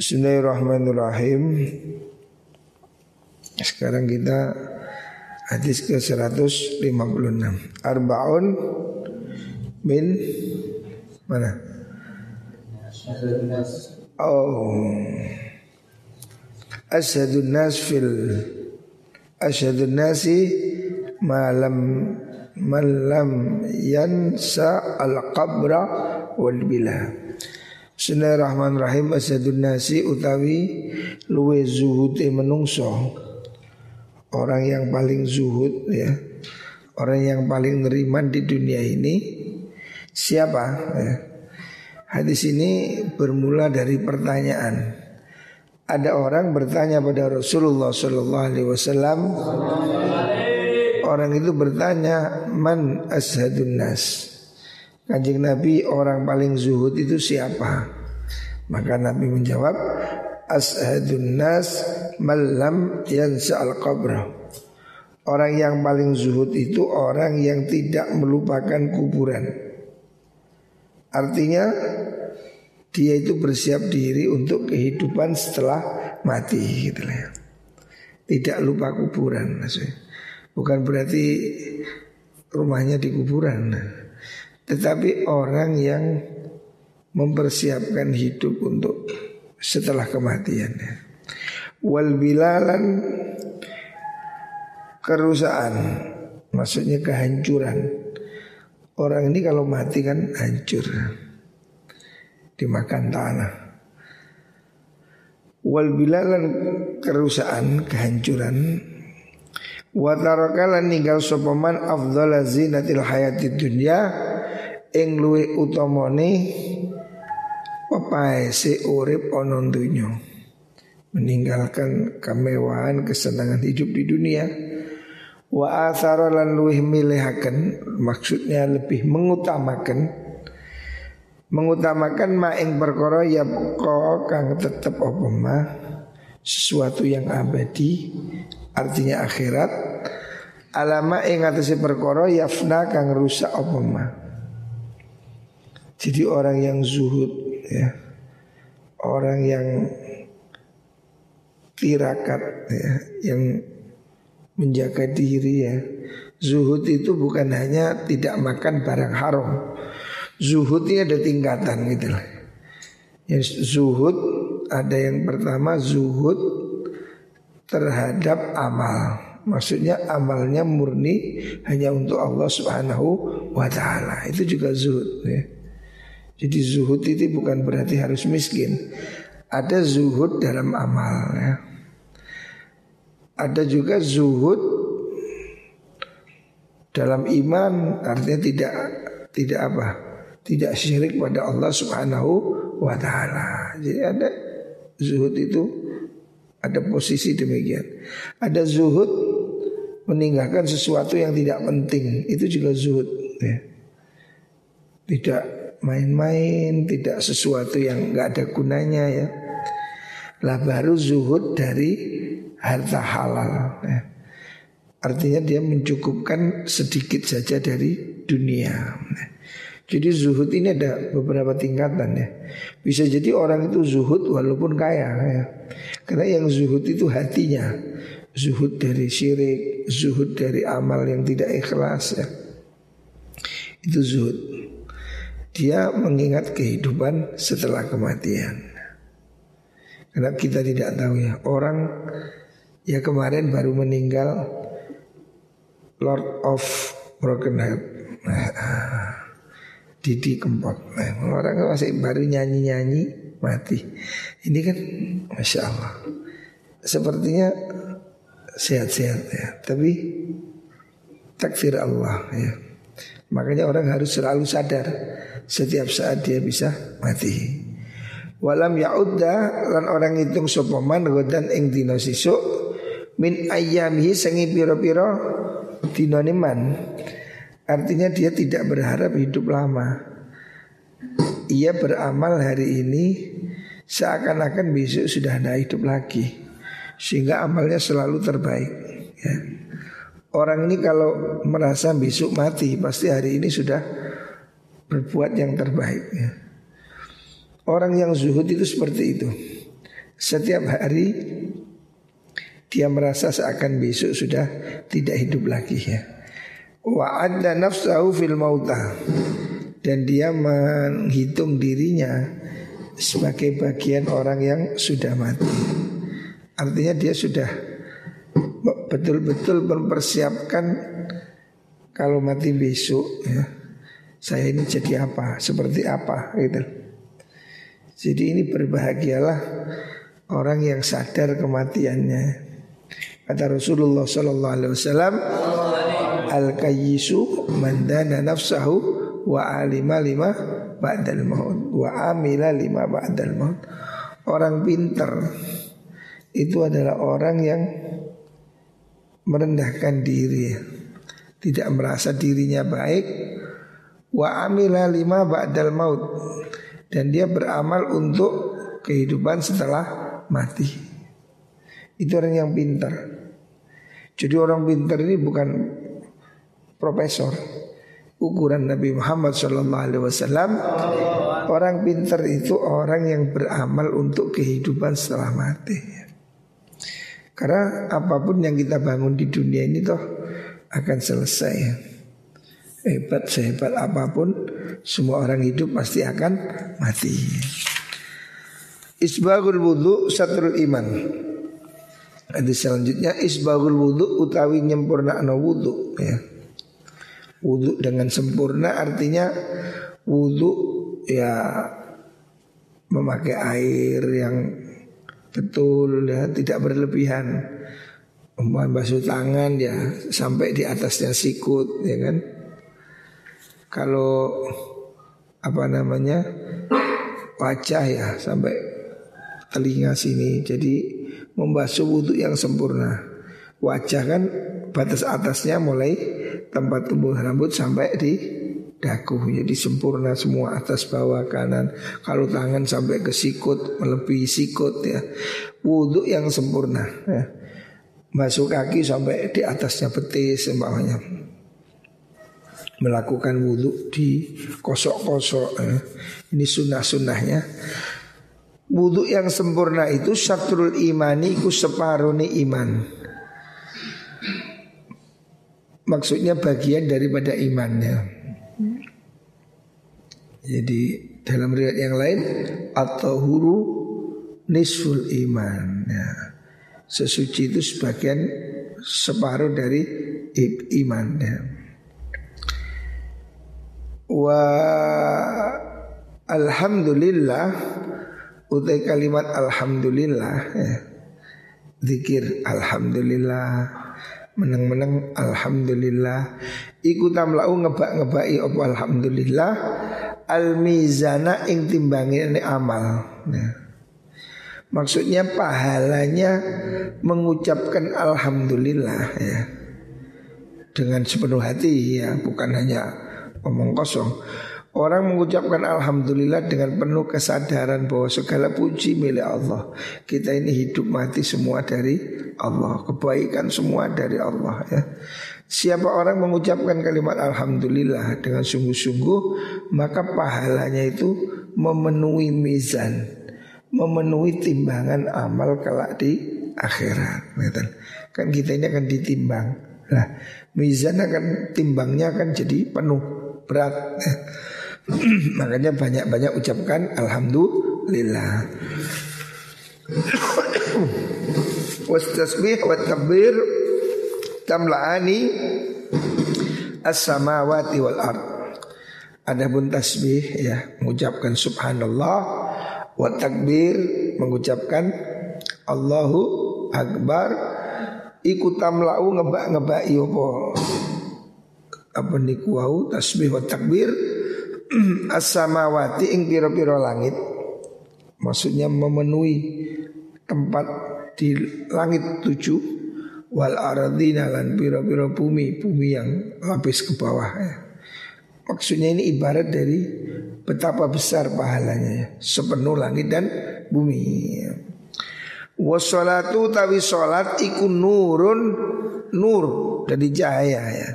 Bismillahirrahmanirrahim. Sekarang kita hadis ke 156. Arbaun min mana? Oh. Asyadun nas fil Asyadun nasi malam malam yansa al qabra wal bila. Bismillahirrahmanirrahim. Asyadun nasi utawi luwe zuhud menungso. Orang yang paling zuhud ya. Orang yang paling neriman di dunia ini Siapa ya? Hadis ini bermula dari pertanyaan. Ada orang bertanya pada Rasulullah Wasallam. Orang itu bertanya, man ashadun nas. Kanjeng Nabi orang paling zuhud itu siapa? Maka Nabi menjawab, ashadun nas malam yansa al qabr. Orang yang paling zuhud itu orang yang tidak melupakan kuburan. Artinya dia itu bersiap diri untuk kehidupan setelah mati gitu ya. Tidak lupa kuburan maksudnya. Bukan berarti rumahnya di kuburan. Tetapi orang yang mempersiapkan hidup untuk setelah kematian. Wal bilalan kerusakan maksudnya kehancuran. Orang ini kalau mati kan hancur dimakan tanah. Wal bilalan kerusakan, kehancuran. Wa tarakalan ninggal sopaman afdhala zinatil hayati dunya ing luwe utamane papae se urip ana dunya. Meninggalkan kemewahan kesenangan hidup di dunia. Wa athara lan luwih milihaken Maksudnya lebih mengutamakan mengutamakan ma ing perkara ya kang tetep apa ma? Sesuatu yang abadi artinya akhirat. Alama ing atase perkara yafna kang rusak apa ma jadi orang yang zuhud ya orang yang tirakat ya yang menjaga diri ya zuhud itu bukan hanya tidak makan barang haram Zuhud ada tingkatan gitu lah. Ya, zuhud ada yang pertama zuhud terhadap amal. Maksudnya amalnya murni hanya untuk Allah Subhanahu wa taala. Itu juga zuhud ya. Jadi zuhud itu bukan berarti harus miskin. Ada zuhud dalam amal ya. Ada juga zuhud dalam iman artinya tidak tidak apa? tidak syirik pada Allah Subhanahu wa taala. Jadi ada zuhud itu ada posisi demikian. Ada zuhud meninggalkan sesuatu yang tidak penting, itu juga zuhud ya. Tidak main-main, tidak sesuatu yang nggak ada gunanya ya. Lah baru zuhud dari harta halal ya. Artinya dia mencukupkan sedikit saja dari dunia. Ya. Jadi zuhud ini ada beberapa tingkatan ya. Bisa jadi orang itu zuhud walaupun kaya ya. Karena yang zuhud itu hatinya. Zuhud dari syirik, zuhud dari amal yang tidak ikhlas ya. Itu zuhud. Dia mengingat kehidupan setelah kematian. Karena kita tidak tahu ya orang ya kemarin baru meninggal Lord of Broken Heart. Didi Kempot nah, Orang masih baru nyanyi-nyanyi mati Ini kan Masya Allah Sepertinya sehat-sehat ya Tapi takdir Allah ya Makanya orang harus selalu sadar Setiap saat dia bisa mati. Walam ya'udda Lan orang hitung sopaman Godan ing dino sisuk Min ayamihi sengi piro-piro Dinoniman Artinya dia tidak berharap hidup lama. Ia beramal hari ini Seakan-akan besok sudah tidak hidup lagi. Sehingga amalnya selalu terbaik ya. Orang ini kalau merasa besok mati Pasti hari ini sudah berbuat yang terbaik ya. Orang yang zuhud itu seperti itu Setiap hari dia merasa seakan besok sudah tidak hidup lagi ya. Wa adda nafsahu fil mauta dan dia menghitung dirinya sebagai bagian orang yang sudah mati. Artinya dia sudah betul-betul mempersiapkan kalau mati besok ya. Saya ini jadi apa, seperti apa gitu. Jadi ini berbahagialah orang yang sadar kematiannya. Kata Rasulullah Sallallahu Alaihi Wasallam, al kayyisu mandana nafsahu wa alima lima ba'dal maut wa amila lima ba'dal maut. Orang pinter itu adalah orang yang merendahkan diri. Tidak merasa dirinya baik. Wa amila lima ba'dal maut. Dan dia beramal untuk kehidupan setelah mati. Itu orang yang pintar. Jadi orang pintar ini bukan profesor. Ukuran Nabi Muhammad SAW orang pintar itu orang yang beramal untuk kehidupan setelah mati karena apa pun yang kita bangun di dunia ini toh akan selesai. Hebat sehebat apa pun semua orang hidup pasti akan mati. Isbagul wudhu satrul iman. Ada selanjutnya isbagul wudhu utawi nyempurna no wudhu ya. Wudhu dengan sempurna artinya wudhu ya memakai air yang betul ya tidak berlebihan. Membasuh tangan ya sampai di atasnya sikut ya kan? Kalau apa namanya wajah ya sampai telinga sini. Jadi membasuh wudhu yang sempurna. Wajah kan batas atasnya mulai tempat tumbuh rambut sampai di daku jadi sempurna semua atas bawah kanan. Kalau tangan sampai ke sikut melebihi sikut ya. Wudhu yang sempurna ya. masuk kaki sampai di atasnya betis bawahnya melakukan wudhu di kosok-kosok ya. ini sunnah-sunnahnya. Wudhu yang sempurna itu syatrul imani ku separuni iman. Maksudnya bagian daripada imannya jadi dalam riwayat yang lain atau huru nisful iman. Ya. Sesuci itu sebagian separuh dari iman. Ya. Wa alhamdulillah utai kalimat alhamdulillah ya. Zikir alhamdulillah menang-menang alhamdulillah iku tamlau ngebak-ngebaki apa alhamdulillah al mizana ing ini amal. Nah. Maksudnya pahalanya mengucapkan alhamdulillah ya. Dengan sepenuh hati ya, bukan hanya omong kosong. Orang mengucapkan Alhamdulillah dengan penuh kesadaran bahwa segala puji milik Allah Kita ini hidup mati semua dari Allah Kebaikan semua dari Allah ya Siapa orang mengucapkan kalimat Alhamdulillah dengan sungguh-sungguh Maka pahalanya itu memenuhi mizan Memenuhi timbangan amal kelak di akhirat. Kan kita ini akan ditimbang. Nah mizan akan timbangnya akan jadi penuh berat. Makanya banyak-banyak ucapkan Alhamdulillah. Wastasbih wa takbir tamla'ani as-samawati wal ard. Adapun tasbih ya mengucapkan subhanallah. Wa takbir mengucapkan Allahu akbar. Iku tamla'u ngebak-ngebak apa? Apa niku wau? Tasbih wa takbir. As-samawati ing pira-pira langit. Maksudnya memenuhi tempat di langit tujuh wal aradina lan piro-piro bumi bumi yang lapis ke bawah ya. Maksudnya ini ibarat dari betapa besar pahalanya ya. Sepenuh langit dan bumi ya. Wassalatu tawi sholat iku nurun nur dari cahaya ya.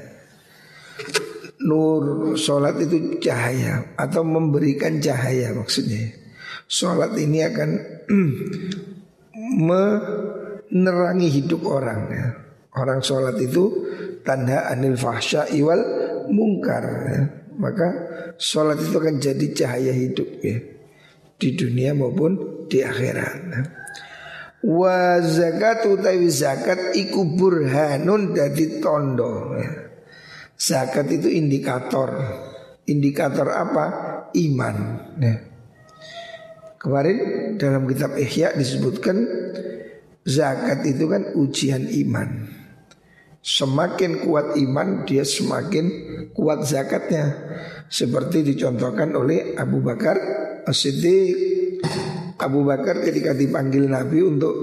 Nur sholat itu cahaya atau memberikan cahaya maksudnya. Sholat ini akan menerangi hidup orang ya. Orang sholat itu tanda anil fahsya iwal mungkar ya. Maka sholat itu akan jadi cahaya hidup ya Di dunia maupun di akhirat ya. Wa zakat utawi zakat iku burhanun dadi tondo ya. Zakat itu indikator Indikator apa? Iman ya. Kemarin dalam kitab Ihya disebutkan Zakat itu kan ujian iman. Semakin kuat iman dia semakin kuat zakatnya. Seperti dicontohkan oleh Abu Bakar As-Siddiq. Abu Bakar ketika dipanggil Nabi untuk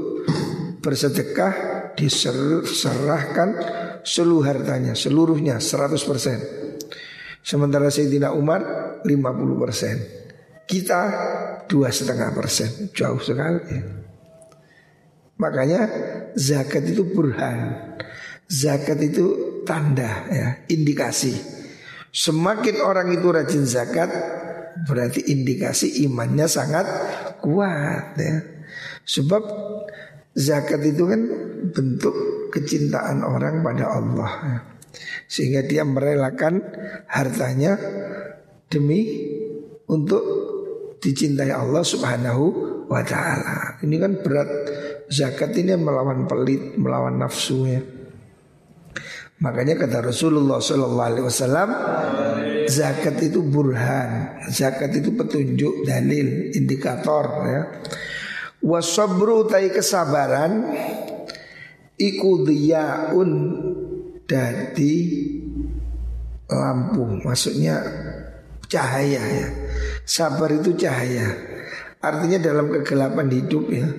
bersedekah Diserahkan seluruh hartanya Seluruhnya 100% Sementara Sayyidina Umar 50% Kita dua setengah persen. Jauh sekali Makanya zakat itu burhan Zakat itu tanda ya, indikasi. Semakin orang itu rajin zakat berarti indikasi imannya sangat kuat ya. Sebab zakat itu kan bentuk kecintaan orang pada Allah ya. Sehingga dia merelakan hartanya demi untuk dicintai Allah Subhanahu wa taala. Ini kan berat zakat ini melawan pelit, melawan nafsu ya. Makanya kata Rasulullah Sallallahu Alaihi Wasallam, zakat itu burhan, zakat itu petunjuk, dalil, indikator. Ya. Wasabru tai kesabaran, iku diyaun dadi lampu, maksudnya cahaya ya. Sabar itu cahaya. Artinya dalam kegelapan hidup ya.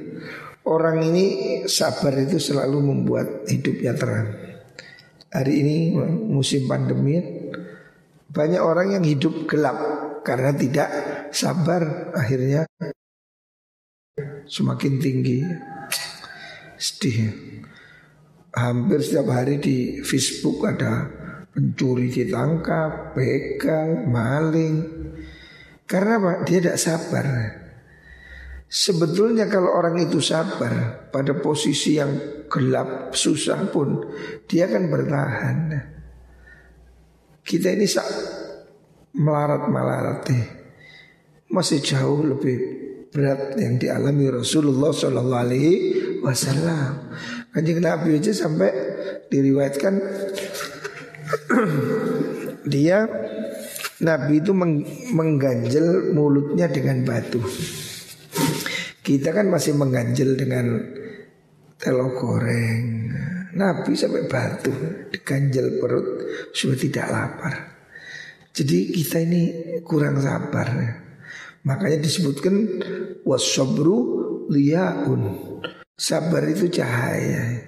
Orang ini sabar itu selalu membuat hidupnya terang. Hari ini musim pandemi banyak orang yang hidup gelap karena tidak sabar akhirnya semakin tinggi. Sedih. Hampir setiap hari di Facebook ada pencuri ditangkap, begal, maling. Karena? Dia tidak sabar. Sebetulnya kalau orang itu sabar pada posisi yang gelap, susah pun dia akan bertahan. Kita ini sak melarat-melarat deh. Masih jauh lebih berat yang dialami Rasulullah Shallallahu Alaihi Wasallam. Kanjeng Nabi aja sampai diriwayatkan dia Nabi itu mengganjel mulutnya dengan batu. Kita kan masih mengganjel dengan telur goreng. Nabi sampai batu diganjel perut sudah tidak lapar. Jadi kita ini kurang sabar. Makanya disebutkan wasobru liyaun. Sabar itu cahaya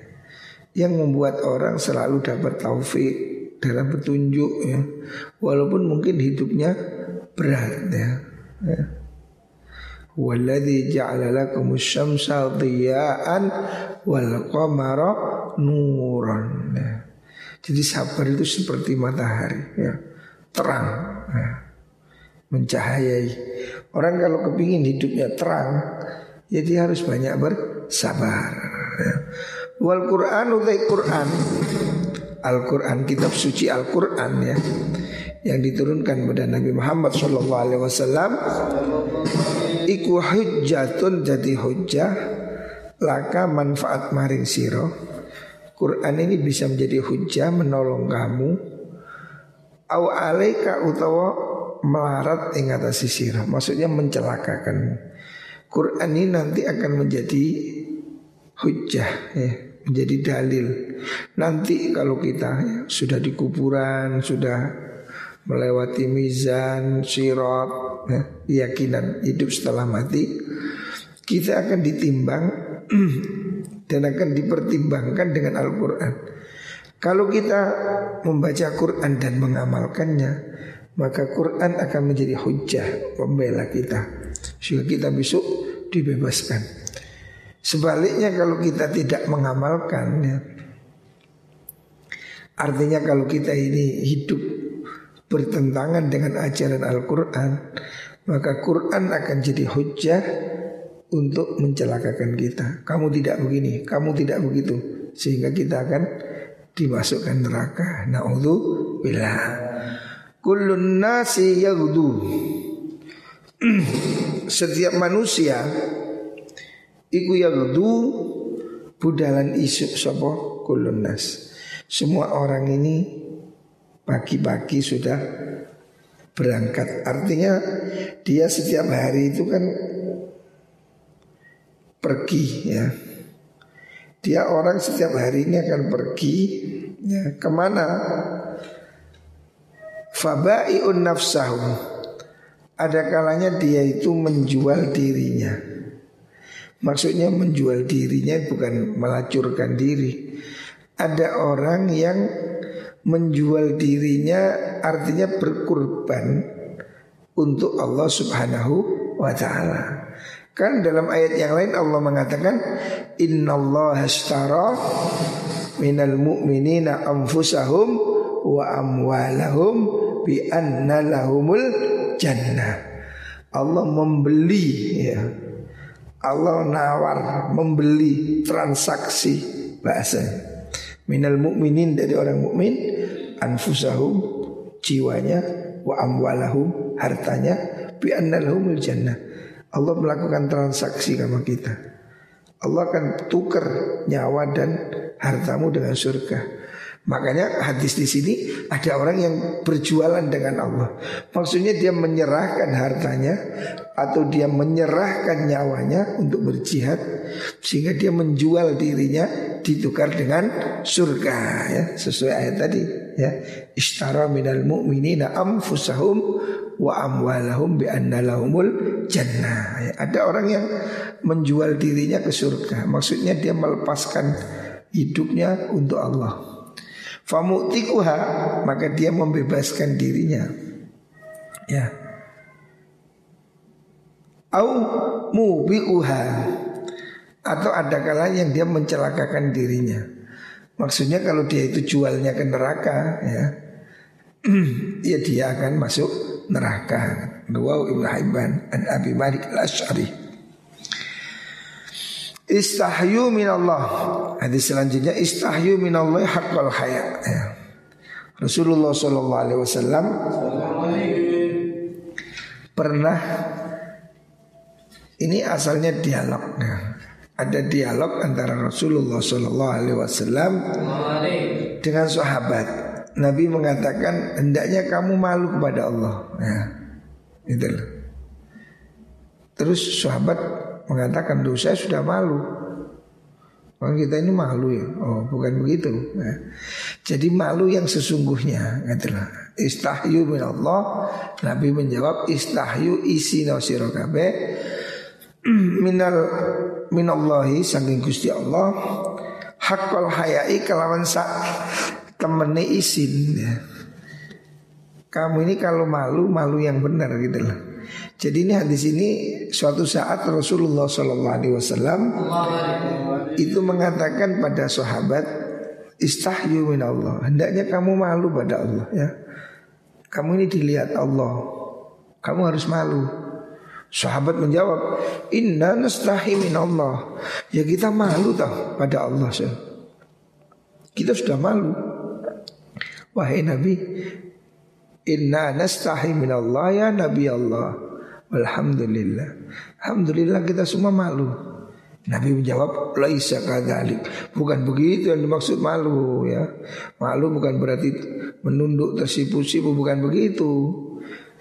yang membuat orang selalu dapat taufik dalam petunjuk ya. Walaupun mungkin hidupnya berat ya. ya. Walladzi ja'ala lakum syamsa dhiya'an wal qamara nuran. Ya. Jadi sabar itu seperti matahari ya. Terang ya. Mencahayai Orang kalau kepingin hidupnya terang Jadi harus banyak bersabar ya. Wal Quran utai Quran Al Quran kitab suci Al Quran ya yang diturunkan pada Nabi Muhammad Shallallahu Alaihi Wasallam iku hujjatun jadi hujjah laka manfaat maring siro Quran ini bisa menjadi hujjah menolong kamu au alaika utawa melarat ing atas siro maksudnya mencelakakan Quran ini nanti akan menjadi hujjah ya menjadi dalil. Nanti kalau kita ya, sudah di kuburan sudah melewati mizan, sirat, ya, keyakinan hidup setelah mati, kita akan ditimbang dan akan dipertimbangkan dengan Al-Quran. Kalau kita membaca Quran dan mengamalkannya, maka Quran akan menjadi hujah pembela kita, sehingga kita besok dibebaskan. Sebaliknya kalau kita tidak mengamalkannya, artinya kalau kita ini hidup bertentangan dengan ajaran Al-Quran Maka Quran akan jadi hujah untuk mencelakakan kita. Kamu tidak begini, kamu tidak begitu, sehingga kita akan dimasukkan neraka. Nauzubillah. Kullun nasi. Setiap manusia iku yaghdu budalan isu sapa kullun nas. Semua orang ini pagi-pagi sudah berangkat. Artinya dia setiap hari itu kan pergi ya. Dia orang setiap hari ini akan pergi ya ke mana? Fabai'un nafsahu Ada kalanya dia itu menjual dirinya Maksudnya menjual dirinya bukan melacurkan diri Ada orang yang menjual dirinya artinya berkurban Untuk Allah subhanahu wa ta'ala Kan dalam ayat yang lain Allah mengatakan Inna Allah astara minal mu'minina anfusahum wa amwalahum bi anna lahumul jannah. Allah membeli ya. Allah nawar membeli transaksi bahasa minal mu'minin dari orang mukmin anfusahum jiwanya wa amwalahum hartanya bi anna lahumul jannah Allah melakukan transaksi sama kita. Allah akan tukar nyawa dan hartamu dengan surga. Makanya hadis di sini ada orang yang berjualan dengan Allah. Maksudnya dia menyerahkan hartanya atau dia menyerahkan nyawanya untuk berjihad sehingga dia menjual dirinya ditukar dengan surga ya sesuai ayat tadi ya ishtara minal mu'minina anfusahum wa amwalahum bi anna lahumul jannah. Ya, ada orang yang menjual dirinya ke surga. Maksudnya dia melepaskan hidupnya untuk Allah. Famutikuha maka dia membebaskan dirinya. Ya. Au mubiuha atau ada kala yang dia mencelakakan dirinya. Maksudnya kalau dia itu jualnya ke neraka ya. ya dia akan masuk neraka. Dua Ibnu Hibban an Abi Malik Al-Asy'ari. Istahyu min Allah. Hadis selanjutnya istahyu min Allah haqqal haya. Ya. Rasulullah sallallahu alaihi wasallam pernah ini asalnya dialog. Ya. Ada dialog antara Rasulullah sallallahu alaihi wasallam dengan sahabat. Nabi mengatakan hendaknya kamu malu kepada Allah. Ya, itu Terus sahabat mengatakan dosa sudah malu. Orang kita ini malu ya. Oh, bukan begitu. Ya. Jadi malu yang sesungguhnya, katalah. Istahyu min Allah. Nabi menjawab istahyu isi nasiro kabe minal minallahi saking Gusti Allah hakul hayai kelawan sa temene izin ya. Kamu ini kalau malu malu yang benar gitu loh. Jadi ini hadis ini suatu saat Rasulullah Shallallahu Alaihi Wasallam itu mengatakan pada sahabat istahyu min Allah. Hendaknya kamu malu pada Allah ya. Kamu ini dilihat Allah. Kamu harus malu. Sahabat menjawab, Inna nastahi min Allah. Ya kita malu tau pada Allah. Kita sudah malu. Wahai Nabi Inna nastahi minallah ya Nabi Allah Alhamdulillah Alhamdulillah kita semua malu Nabi menjawab Laisa kadalik Bukan begitu yang dimaksud malu ya Malu bukan berarti menunduk tersipu-sipu Bukan begitu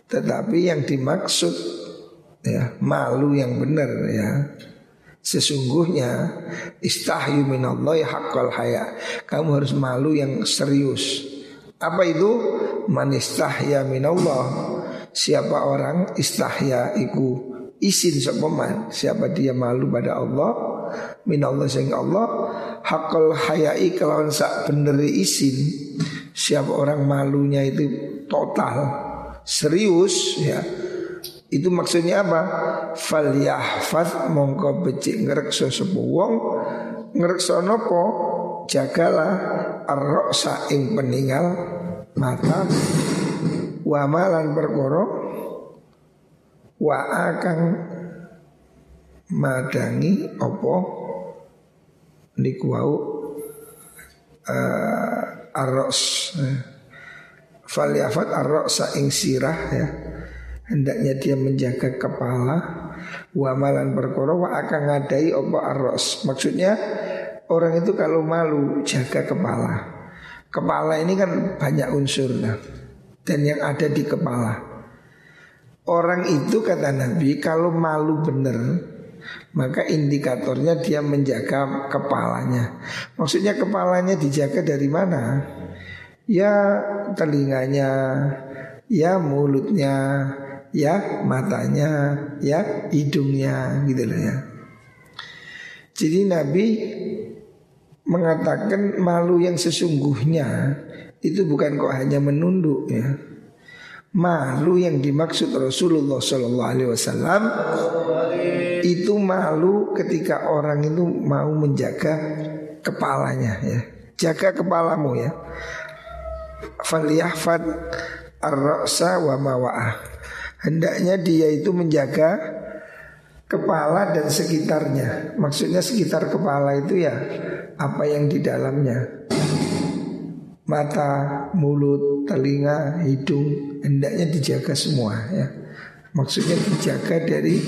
Tetapi yang dimaksud ya Malu yang benar ya Sesungguhnya istahyu minallahi haqqal haya. Kamu harus malu yang serius. Apa itu? Man istahya minallah. Siapa orang istahya iku izin sepaman siapa dia malu pada Allah minallah sing Allah hakul hayai kelawan sak bener izin siapa orang malunya itu total serius ya itu maksudnya apa? Fal yahfaz mongko becik ngrekso sapa wong. Ngrekso napa? Jagalah ar-ra'sa ing peninggal mata. Wa malan perkara. Wa akang madangi opo niku wau uh, arros Faliafat arrosa ing sirah ya Hendaknya dia menjaga kepala Wamalan berkoro wa akan ngadai opo arros Maksudnya orang itu kalau malu jaga kepala Kepala ini kan banyak unsur nah. Dan yang ada di kepala Orang itu kata Nabi kalau malu bener maka indikatornya dia menjaga kepalanya. Maksudnya kepalanya dijaga dari mana? Ya telinganya, ya mulutnya, ya matanya, ya hidungnya gitu loh ya. Jadi Nabi mengatakan malu yang sesungguhnya itu bukan kok hanya menunduk ya. Malu yang dimaksud Rasulullah Shallallahu Alaihi Wasallam itu malu ketika orang itu mau menjaga kepalanya ya. Jaga kepalamu ya faliyahfad ar-ra'sa wa mawa'ah. Hendaknya dia itu menjaga kepala dan sekitarnya. Maksudnya sekitar kepala itu ya apa yang di dalamnya. Mata, mulut, telinga, hidung hendaknya dijaga semua ya. Maksudnya dijaga dari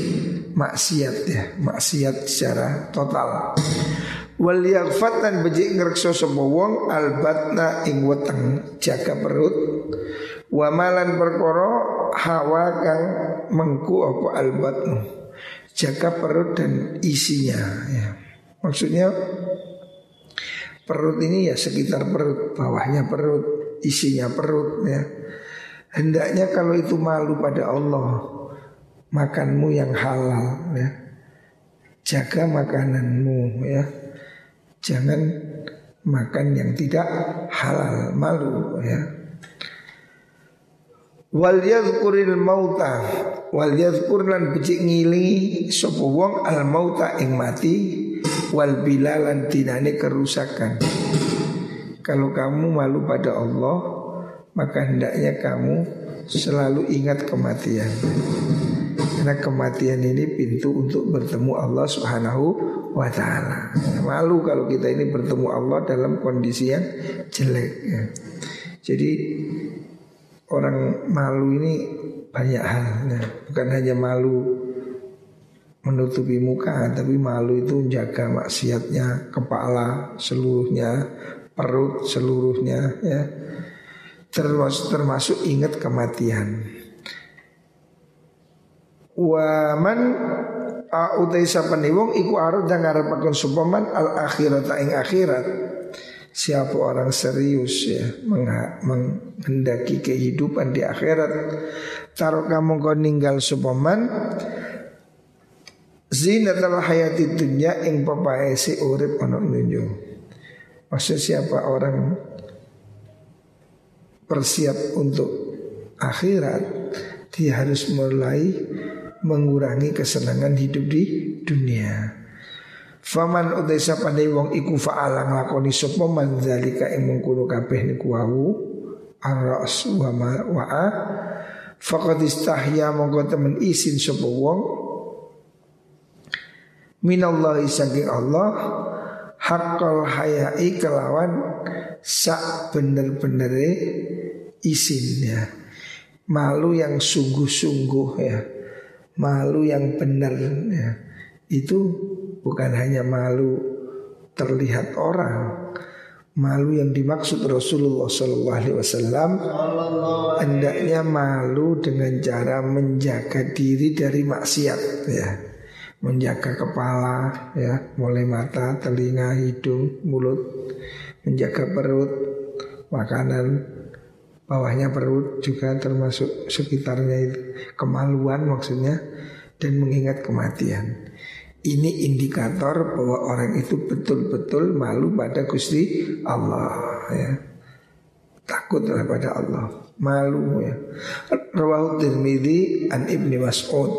maksiat ya, maksiat secara total. Wal yaghfat lan beji ngrekso wong albatna ing weteng jaga perut wa malan perkara hawa kang mengku apa albatnu jaga perut dan isinya ya. Maksudnya perut ini ya sekitar perut, bawahnya perut, isinya perut ya. Hendaknya kalau itu malu pada Allah makanmu yang halal ya. Jaga makananmu ya. Jangan makan yang tidak halal, malu ya. Wal yadhkuril mauta wal yadhkur lan becik ngili sapa wong al mauta ing mati wal bilalan tinane kerusakan. Kalau kamu malu pada Allah, maka hendaknya kamu selalu ingat kematian. Karena kematian ini pintu untuk bertemu Allah Subhanahu wa taala. Malu kalau kita ini bertemu Allah dalam kondisi yang jelek ya. Jadi orang malu ini banyak hal ya. Bukan hanya malu menutupi muka Tapi malu itu menjaga maksiatnya Kepala seluruhnya Perut seluruhnya ya Termasuk, termasuk ingat kematian Waman utai sapane wong iku arep dan ngarepaken supaman al akhirat ing akhirat. Siapa orang serius ya menghendaki kehidupan di akhirat Taruh kamu kau ninggal supaman Zinatul hayati dunya ing papae si urip ana nunjo Maksud siapa orang persiap untuk akhirat Dia harus mulai mengurangi kesenangan hidup di dunia. Faman utai sapane wong iku fa'ala nglakoni sapa man zalika ing mengkono kabeh niku wau arras wa ma wa'a faqad istahya monggo temen isin sapa wong minallahi saking Allah haqqal hayai kelawan sak bener-benere isin ya malu yang sungguh-sungguh ya malu yang benar ya. Itu bukan hanya malu terlihat orang, malu yang dimaksud Rasulullah Wasallam hendaknya malu dengan cara menjaga diri dari maksiat ya menjaga kepala ya mulai mata telinga hidung mulut menjaga perut makanan bawahnya perut juga termasuk sekitarnya itu kemaluan maksudnya dan mengingat kematian. Ini indikator bahwa orang itu betul-betul malu pada Gusti Allah ya. Takutlah pada Allah, malu ya. Rawahu Tirmidzi an Ibni Mas'ud.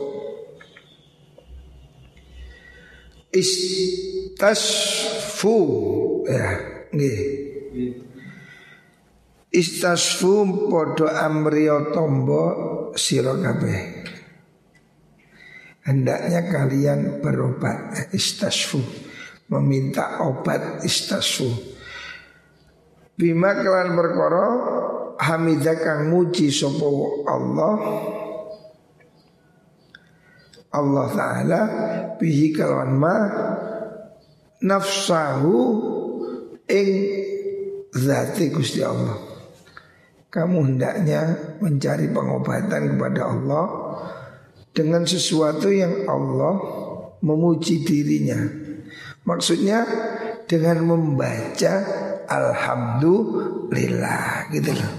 Istasfu ya, nggih. Istasfu podo amriyo tombo sira kabeh. Hendaknya kalian berobat istasfu meminta obat istasfu bima kalian berkoro hamidah kang muji sopo Allah. Allah Ta'ala bihi kalawan ma nafsahu ing zati Gusti Allah. Kamu hendaknya mencari pengobatan kepada Allah dengan sesuatu yang Allah memuji dirinya. Maksudnya dengan membaca alhamdulillah gitu loh.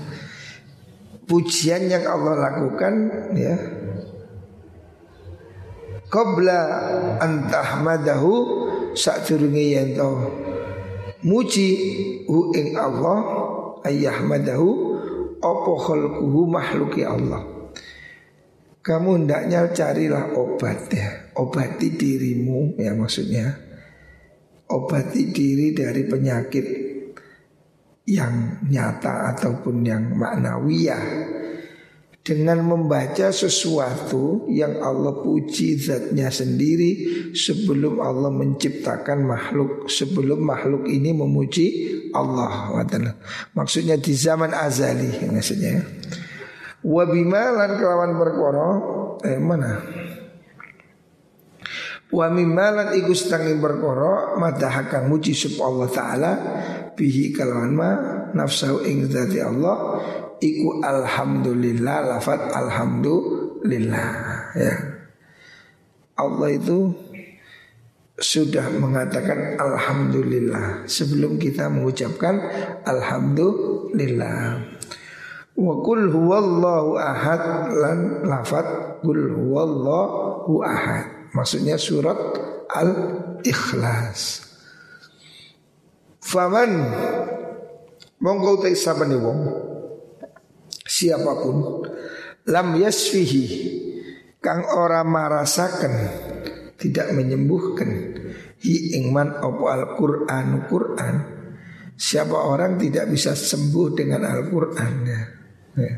Pujian yang Allah lakukan ya. Qabla antahmadahu sadurunge yen to muji hu ing Allah ayyahmadahu apa khalquhu makhluki Allah. Kamu hendaknya carilah obat ya. Obati dirimu ya maksudnya. Obati diri dari penyakit Yang nyata ataupun yang maknawiyah. Dengan membaca sesuatu yang Allah puji zatnya sendiri sebelum Allah menciptakan makhluk sebelum makhluk ini memuji Allah maksudnya di zaman azali maksudnya Wabima lan kelawan perkara eh mana? Wa mimma iku setengah perkara madahakan muji sub Allah taala bihi kelawan ma nafsu ing zati Allah iku alhamdulillah lafat alhamdulillah ya. Allah itu sudah mengatakan alhamdulillah sebelum kita mengucapkan alhamdulillah. Wa kul huwallahu ahad lan lafat kul huwallahu ahad. Maksudnya surat Al-Ikhlas. Faman monggo te sabane wong siapa pun lam yasfihi kang ora marasaken tidak menyembuhkan hi ingman opo Al-Qur'an Qur'an siapa orang tidak bisa sembuh dengan Al-Qur'an ya. Ya.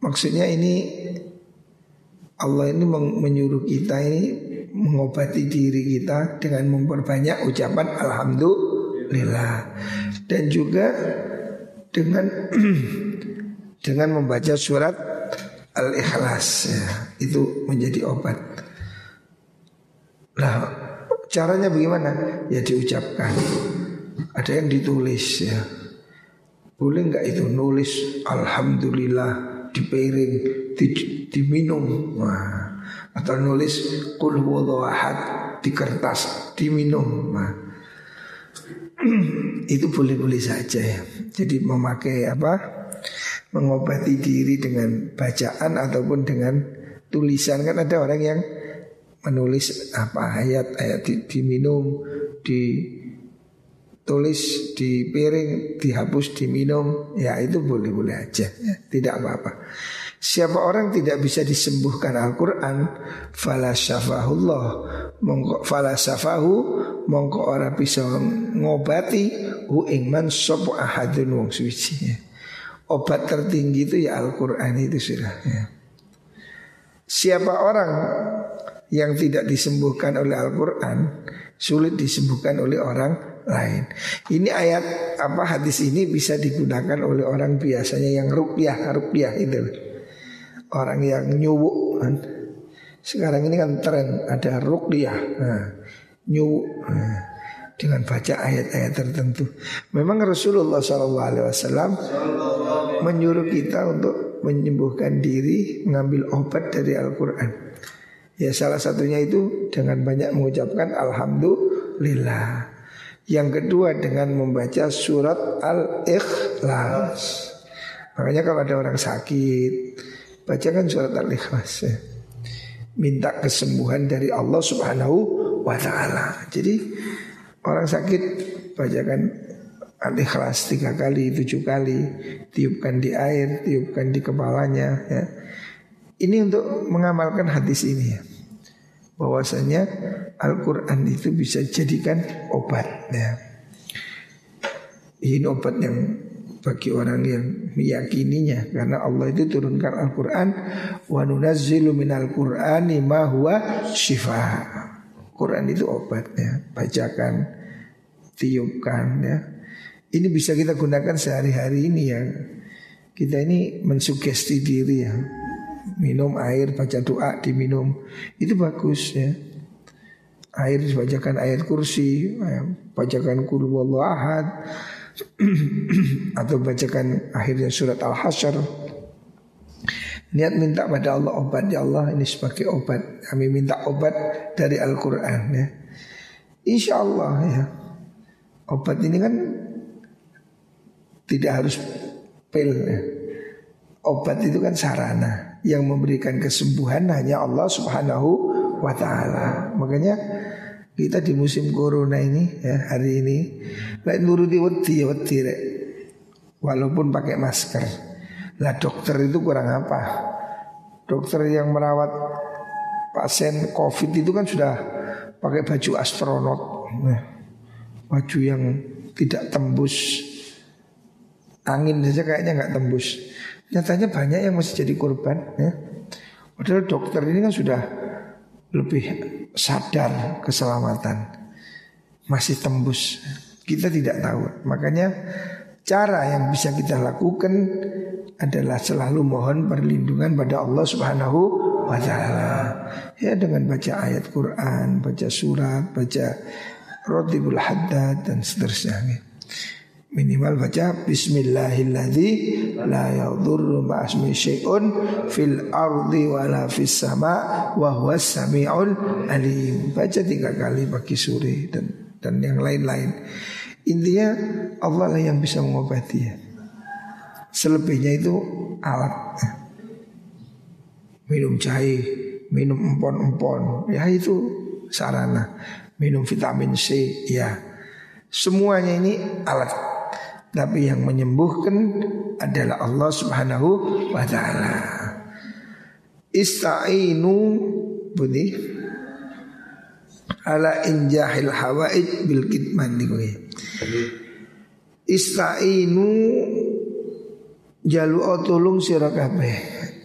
Maksudnya ini Allah ini menyuruh kita ini mengobati diri kita dengan memperbanyak ucapan alhamdulillah dan juga dengan dengan membaca surat al-ikhlas ya, itu menjadi obat. Nah, caranya bagaimana? Ya diucapkan. Ada yang ditulis ya. Boleh nggak itu nulis Alhamdulillah di piring di, diminum. Nah, atau nulis Kul di kertas diminum. Nah, itu boleh-boleh saja ya. Jadi memakai apa? Mengobati diri dengan bacaan ataupun dengan tulisan. Kan ada orang yang menulis apa ayat ayat diminum di tulis di piring, dihapus, diminum, ya itu boleh-boleh aja, ya, tidak apa-apa. Siapa orang tidak bisa disembuhkan Al-Quran Falasafahullah Mongko falasafahu Mongko orang bisa ngobati Hu ingman sopo ahadun wong suci ya. Obat tertinggi itu ya Al-Quran itu sudah ya. Siapa orang yang tidak disembuhkan oleh Al-Quran Sulit disembuhkan oleh orang lain. Ini ayat apa hadis ini bisa digunakan oleh orang biasanya yang rupiah rupiah itu. Orang yang nyuwuk kan. Sekarang ini kan tren ada rupiah nah, nyuwuk nah, dengan baca ayat-ayat tertentu. Memang Rasulullah SAW menyuruh kita untuk menyembuhkan diri mengambil obat dari Al-Quran. Ya salah satunya itu dengan banyak mengucapkan Alhamdulillah. Yang kedua dengan membaca surat Al-Ikhlas. Makanya kalau ada orang sakit, bacakan surat Al-Ikhlas ya. Minta kesembuhan dari Allah Subhanahu wa taala. Jadi orang sakit bacakan Al-Ikhlas tiga kali, tujuh kali, tiupkan di air, tiupkan di kepalanya ya. Ini untuk mengamalkan hadis ini ya bahwasanya Al-Quran itu bisa jadikan obat ya. Ini obat yang bagi orang yang meyakininya karena Allah itu turunkan Al-Qur'an wa nunazzilu minal qur'ani ma huwa syifa. Quran itu obatnya, bacakan, tiupkan ya. Ini bisa kita gunakan sehari-hari ini ya. Kita ini mensugesti diri ya. Minum air, baca doa, diminum. Itu bagus ya. Air dibacakan ayat kursi, ya. bacakan kul ahad atau bacakan akhirnya surat Al-Hasyr. Niat minta pada Allah obat ya Allah ini sebagai obat. Kami minta obat dari Al-Quran ya. Insya Allah ya. Obat ini kan tidak harus pil ya. Obat itu kan sarana yang memberikan kesembuhan hanya Allah Subhanahu wa taala. Makanya kita di musim corona ini ya hari ini lek nuruti wedi ya wedi. Walaupun pakai masker. Lah dokter itu kurang apa? Dokter yang merawat pasien Covid itu kan sudah pakai baju astronot. Nah, baju yang tidak tembus angin saja kayaknya nggak tembus. Nyatanya banyak yang masih jadi korban ya. Padahal dokter ini kan sudah lebih sadar keselamatan. Masih tembus. Kita tidak tahu. Makanya cara yang bisa kita lakukan adalah selalu mohon perlindungan pada Allah Subhanahu wa taala. Ya dengan baca ayat Quran, baca surat, baca Rotibul Haddad dan seterusnya. Minimal baca Bismillahilladzi la yadurru ma'asmi syai'un fil ardi wala fis sama wa huwas samiul alim. Baca tiga kali pagi sore dan dan yang lain-lain. Intinya Allah lah yang bisa mengobati ya. Selebihnya itu alat. Minum jahe, minum empon-empon, ya itu sarana. Minum vitamin C, ya. Semuanya ini alat tapi yang menyembuhkan adalah Allah Subhanahu wa taala. Ista'inu budi ala injahil hawaid bil kitman Ista'inu jalu tolong sira.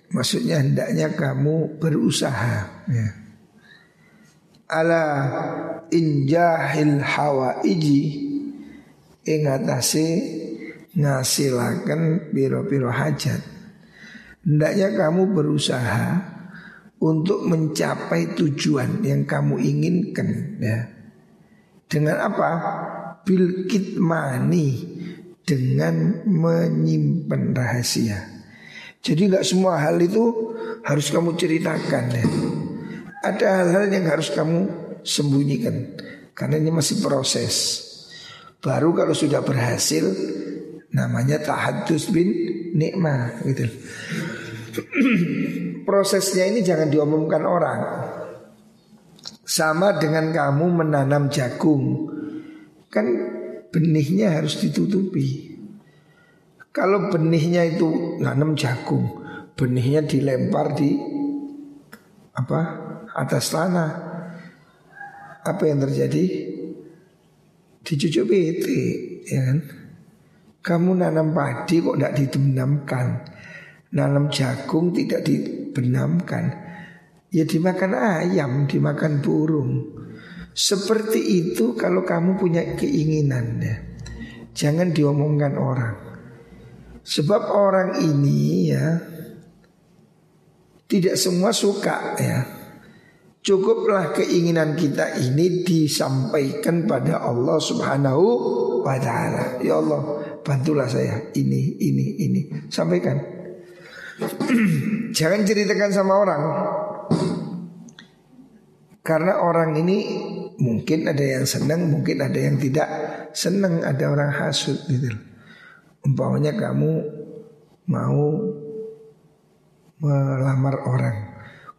Maksudnya hendaknya kamu berusaha ya. Ala injahil hawaiji ing atase ngasilaken piro-piro hajat. Hendaknya kamu berusaha untuk mencapai tujuan yang kamu inginkan ya. Dengan apa? Bil kitmani dengan menyimpan rahasia. Jadi nggak semua hal itu harus kamu ceritakan ya. Ada hal-hal yang harus kamu sembunyikan karena ini masih proses. Baru kalau sudah berhasil namanya tahadus bin nikmah gitu. Prosesnya ini jangan diomongkan orang. Sama dengan kamu menanam jagung. Kan benihnya harus ditutupi. Kalau benihnya itu nanam jagung, benihnya dilempar di apa? atas tanah. Apa yang terjadi? Dicucuk bete ya kan? Kamu nanam padi kok tidak dibenamkan? Nanam jagung tidak dibenamkan? Ya dimakan ayam dimakan burung. Seperti itu kalau kamu punya keinginan ya. Jangan diomongkan orang. Sebab orang ini ya tidak semua suka ya Cukuplah keinginan kita ini disampaikan pada Allah Subhanahu wa taala. Ya Allah, bantulah saya ini ini ini. Sampaikan. Jangan ceritakan sama orang. Karena orang ini mungkin ada yang senang, mungkin ada yang tidak senang, ada orang hasut gitu. Umpamanya kamu mau melamar orang.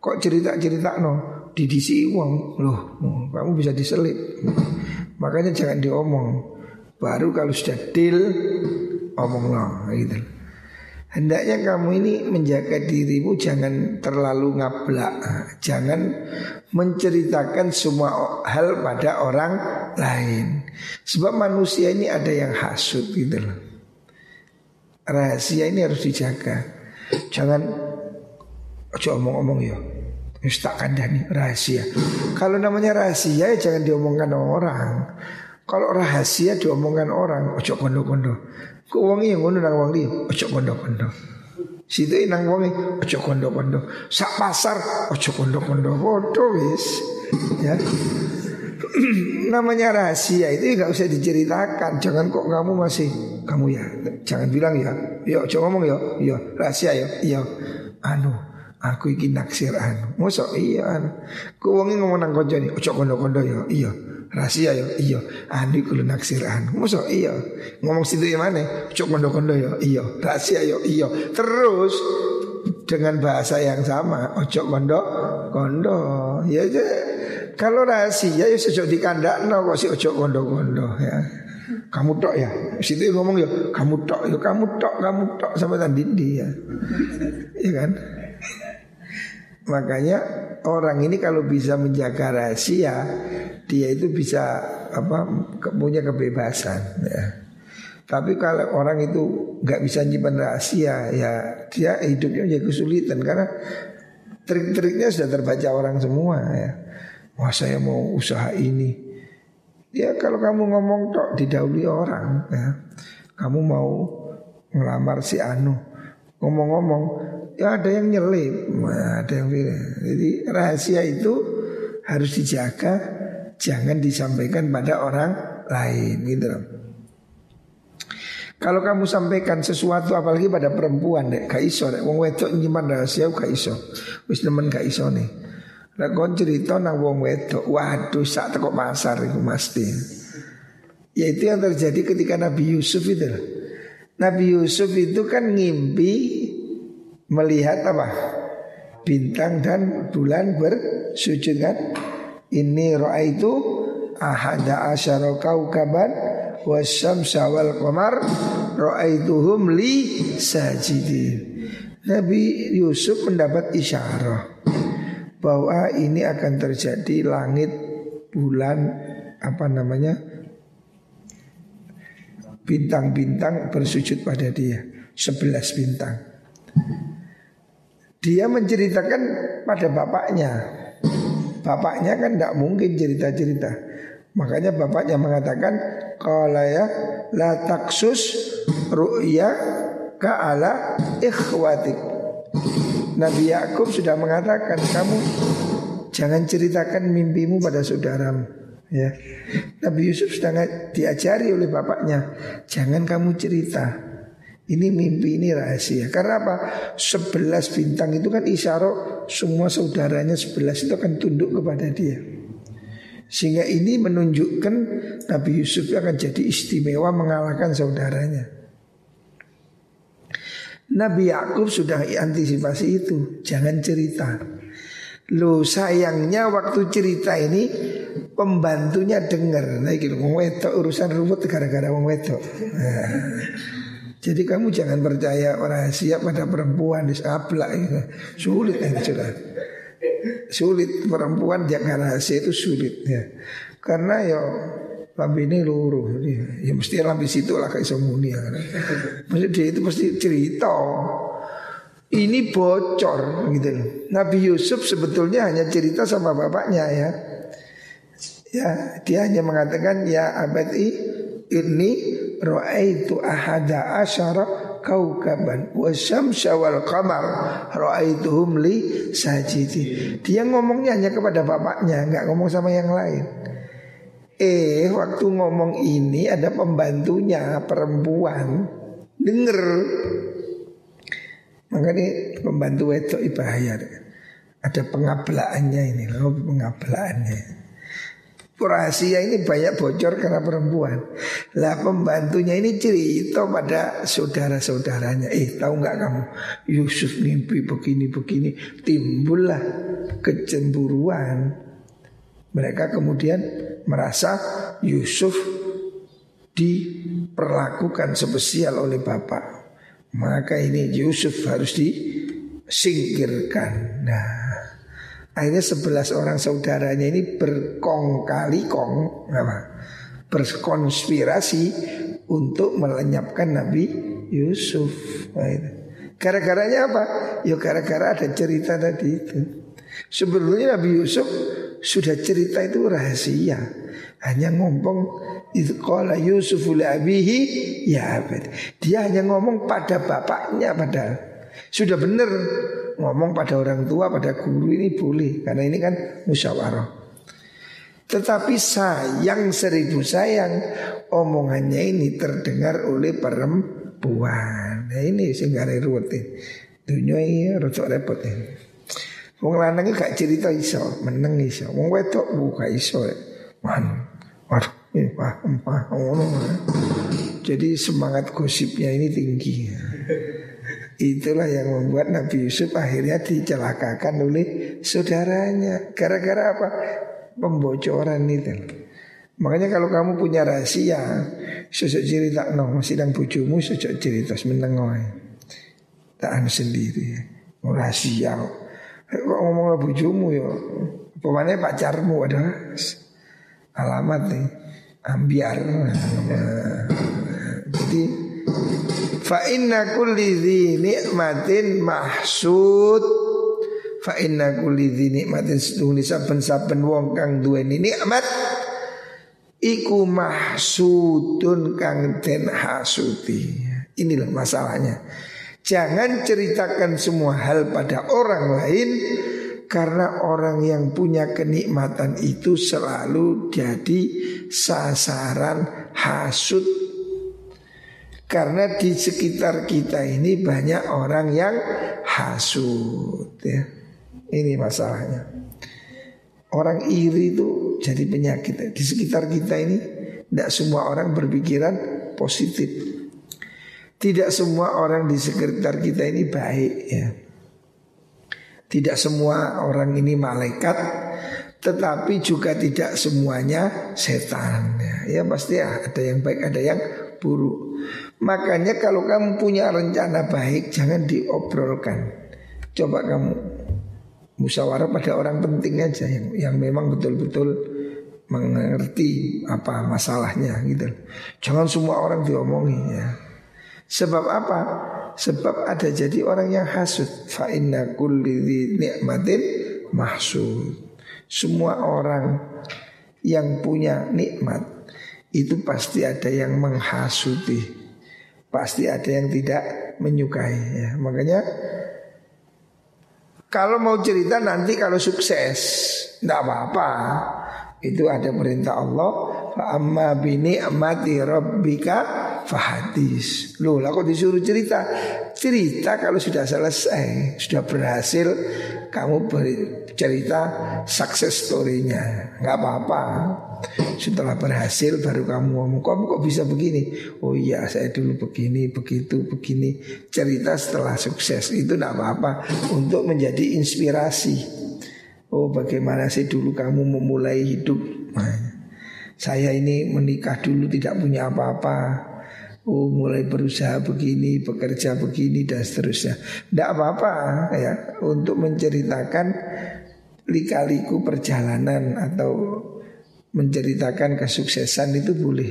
Kok cerita-cerita no? Didisi uang loh kamu bisa diselip makanya jangan diomong. Baru kalau sudah deal omong loh gitu. Hendaknya kamu ini menjaga dirimu jangan terlalu ngablak. Jangan menceritakan semua hal pada orang lain. Sebab manusia ini ada yang hasut gitu loh. Rahasia ini harus dijaga. Jangan ojo omong-omong ya. Wis tak kandani rahasia. Kalau namanya rahasia ya jangan diomongkan orang. Kalau rahasia diomongkan orang, ojo kondo-kondo. Ku wongi yang ngono nang wong liya, ojo kondo-kondo. Situ nang wongi ojo kondo-kondo. Sak pasar ojo kondo-kondo. Bodoh wis. Ya. namanya rahasia itu nggak usah diceritakan. Jangan kok kamu masih kamu ya. Jangan bilang ya. Yo, coba ngomong ya. Yo, rahasia ya. Iya. Anu, aku iki naksir anu. Mosok iya anu. Ku wongi ngomong nang kancane, ojo kondo-kondo ya. Iya. Rahasia ya. Iya. Anu kulo naksir anu. Mosok iya. Ngomong situ ya mana? Ojo kondo-kondo ya. Iya. Rahasia ya. Iya. Terus dengan bahasa yang sama, ojo kondo kondo. Ya, ya kalau rahasia ya sejak di kandak no kok si ojo kondo-kondo ya. Kamu tok ya. Situ ngomong ya, kamu tok ya, kamu tok, kamu tok sama tadi dia. ya kan? Makanya orang ini kalau bisa menjaga rahasia, dia itu bisa apa punya kebebasan ya. Tapi kalau orang itu nggak bisa nyimpan rahasia, ya dia hidupnya jadi kesulitan karena trik-triknya sudah terbaca orang semua ya. Wah saya mau usaha ini. Ya kalau kamu ngomong tok didahului orang ya. Kamu mau ngelamar si Anu. Ngomong-ngomong ya ada yang nyelip, ada yang. Jadi rahasia itu harus dijaga, jangan disampaikan pada orang lain gitu. Kalau kamu sampaikan sesuatu apalagi pada perempuan dek, gak iso dek. Wong wedok nyimpan rahasia gak iso. Wis nemen gak iso nih. Lah kon cerita nang wong wedok, waduh sak teko pasar itu mesti. Ya itu yang terjadi ketika Nabi Yusuf itu. Nabi Yusuf itu kan ngimpi melihat apa? Bintang dan bulan bersujud kan? Ini roa itu ahada asyara kaukaban wasyamsa wal qamar ra'aituhum li sajidin. Nabi Yusuf mendapat isyarah bahwa ini akan terjadi langit bulan apa namanya bintang-bintang bersujud pada dia sebelas bintang dia menceritakan pada bapaknya bapaknya kan tidak mungkin cerita-cerita makanya bapaknya mengatakan Qala ya la taksus ru'ya ka'ala ikhwatik. Nabi Yakub sudah mengatakan kamu jangan ceritakan mimpimu pada saudaramu. Ya. Nabi Yusuf sudah diajari oleh bapaknya, jangan kamu cerita. Ini mimpi ini rahasia. Karena apa? Sebelas bintang itu kan isyarah semua saudaranya sebelas itu akan tunduk kepada dia. Sehingga ini menunjukkan Nabi Yusuf akan jadi istimewa mengalahkan saudaranya. Nabi Yakub sudah antisipasi itu, jangan cerita. Lo sayangnya waktu cerita ini pembantunya dengar. Nah, gitu, urusan ruwet gara-gara wong wedok. Nah, jadi kamu jangan percaya rahasia pada perempuan di ablak itu. Sulit ini sudah sulit perempuan jaga rahasia itu sulit ya. Karena ya lambe ini luruh ya, ya mesti lambe situ lah kayak semuni ya. Maksud dia itu pasti cerita. Ini bocor gitu loh. Nabi Yusuf sebetulnya hanya cerita sama bapaknya ya. Ya, dia hanya mengatakan ya abadi ini itu ahada asyara kaukaban wasyamsa wal qamar raaituhum li sajidi. Dia ngomongnya hanya kepada bapaknya, nggak ngomong sama yang lain. Eh, waktu ngomong ini ada pembantunya perempuan denger. Makanya pembantu itu bahaya. Ada pengablaannya ini, loh pengablaannya rahasia ini banyak bocor karena perempuan. Lah pembantunya ini cerita pada saudara-saudaranya. Eh tahu nggak kamu Yusuf mimpi begini-begini. Timbullah kecemburuan. Mereka kemudian merasa Yusuf diperlakukan spesial oleh bapak. Maka ini Yusuf harus disingkirkan. Nah Akhirnya sebelas orang saudaranya ini berkong kali kong apa? Berkonspirasi untuk melenyapkan Nabi Yusuf. Nah, Gara-garanya apa? Ya gara-gara ada cerita tadi itu. Sebelumnya Nabi Yusuf sudah cerita itu rahasia. Hanya ngomong itu kala Yusuf abihi ya abad. Dia hanya ngomong pada bapaknya padahal sudah benar ngomong pada orang tua pada guru ini boleh karena ini kan musyawarah. Tetapi sayang seribu sayang omongannya ini terdengar oleh perempuan. Nah ini sing gare ruwet. Dunia ini rotok repot ini. Wong lanang gak cerita iso, meneng iso. Wong wedok buka iso. Man, waduh, ini wah, ngono. Jadi semangat gosipnya ini tinggi. Itulah yang membuat Nabi Yusuf akhirnya dicelakakan oleh saudaranya. Gara-gara apa? Pembocoran itu. Makanya kalau kamu punya rahasia, sosok cerita no, masih dan bujumu sosok cerita semenengoi. Tak sendiri. Rahasia. Kok ngomong bujumu ya Pemane pacarmu ada alamat nih ambiar. Nah, jadi fa inna kulli dhi nikmatin mahsud fa inna kulli dhi nikmatin seduni saben-saben wong kang duweni nikmat iku mahsudun kang den hasuti. Inilah masalahnya. Jangan ceritakan semua hal pada orang lain karena orang yang punya kenikmatan itu selalu jadi sasaran hasut. Karena di sekitar kita ini banyak orang yang hasut ya. Ini masalahnya. Orang iri itu jadi penyakit di sekitar kita ini. Tidak semua orang berpikiran positif. Tidak semua orang di sekitar kita ini baik ya. Tidak semua orang ini malaikat tetapi juga tidak semuanya setan ya. ya pasti ya, ada yang baik ada yang buruk. Makanya kalau kamu punya rencana baik jangan diobrolkan. Coba kamu musyawarah pada orang penting aja yang yang memang betul-betul mengerti apa masalahnya gitu. Jangan semua orang diomongi ya. Sebab apa? Sebab ada jadi orang yang hasud. Fa inna kulli ni'matin mahsud. Semua orang yang punya nikmat itu pasti ada yang menghasuti. Pasti ada yang tidak menyukai ya. Makanya kalau mau cerita nanti kalau sukses Tidak apa-apa Itu ada perintah Allah Fa amma bini amati rabbika fahadis. Loh, lah kok disuruh cerita? Cerita kalau sudah selesai, sudah berhasil, kamu cerita success story-nya. Nggak apa-apa. Setelah berhasil baru kamu ngomong, kamu kok bisa begini? Oh iya, saya dulu begini, begitu, begini. Cerita setelah sukses itu nggak apa-apa untuk menjadi inspirasi. Oh bagaimana sih dulu kamu memulai hidup? Nah, saya ini menikah dulu tidak punya apa-apa Oh mulai berusaha begini, bekerja begini dan seterusnya. Tidak apa-apa ya. Untuk menceritakan Lika-liku perjalanan Atau menceritakan kesuksesan itu boleh.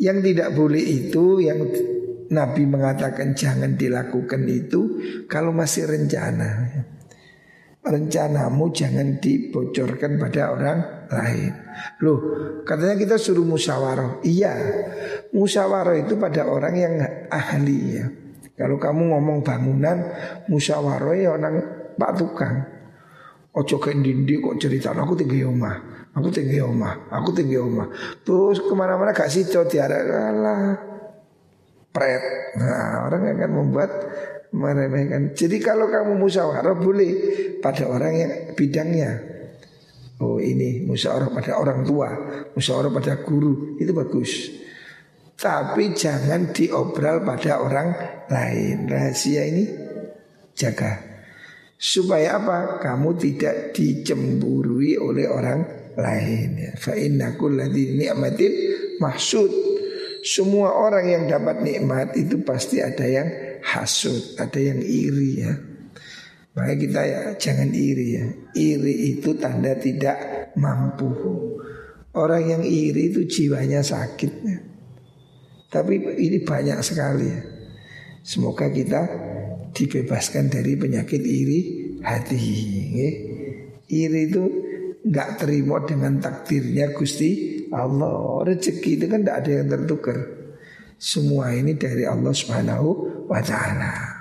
Yang tidak boleh itu Yang Nabi mengatakan jangan dilakukan itu Kalau masih rencana rencanamu jangan dibocorkan pada orang lain. Loh, katanya kita suruh musyawarah. Iya, musyawarah itu pada orang yang ahli ya. Kalau kamu ngomong bangunan, musyawarah ya orang pak tukang. Ojo dindi kok cerita aku tinggi omah, aku tinggi omah, aku tinggi omah. Terus ke mana-mana gak sih tiara lah pret. Nah, orang akan membuat meremehkan. Jadi kalau kamu musyawarah boleh pada orang yang bidangnya. Oh ini musyawarah pada orang tua, musyawarah pada guru itu bagus. Tapi jangan diobral pada orang lain. Rahasia ini jaga. Supaya apa? Kamu tidak dicemburui oleh orang lain. Fa inna kulladhi ni'matin mahsud. Semua orang yang dapat nikmat itu pasti ada yang hasut, ada yang iri ya. Maka kita ya jangan iri ya. Iri itu tanda tidak mampu. Orang yang iri itu jiwanya sakit ya. Tapi ini banyak sekali ya. Semoga kita dibebaskan dari penyakit iri hati. Ya. Iri itu nggak terima dengan takdirnya Gusti Allah. Rezeki itu kan tidak ada yang tertukar. Semua ini dari Allah Subhanahu wa taala.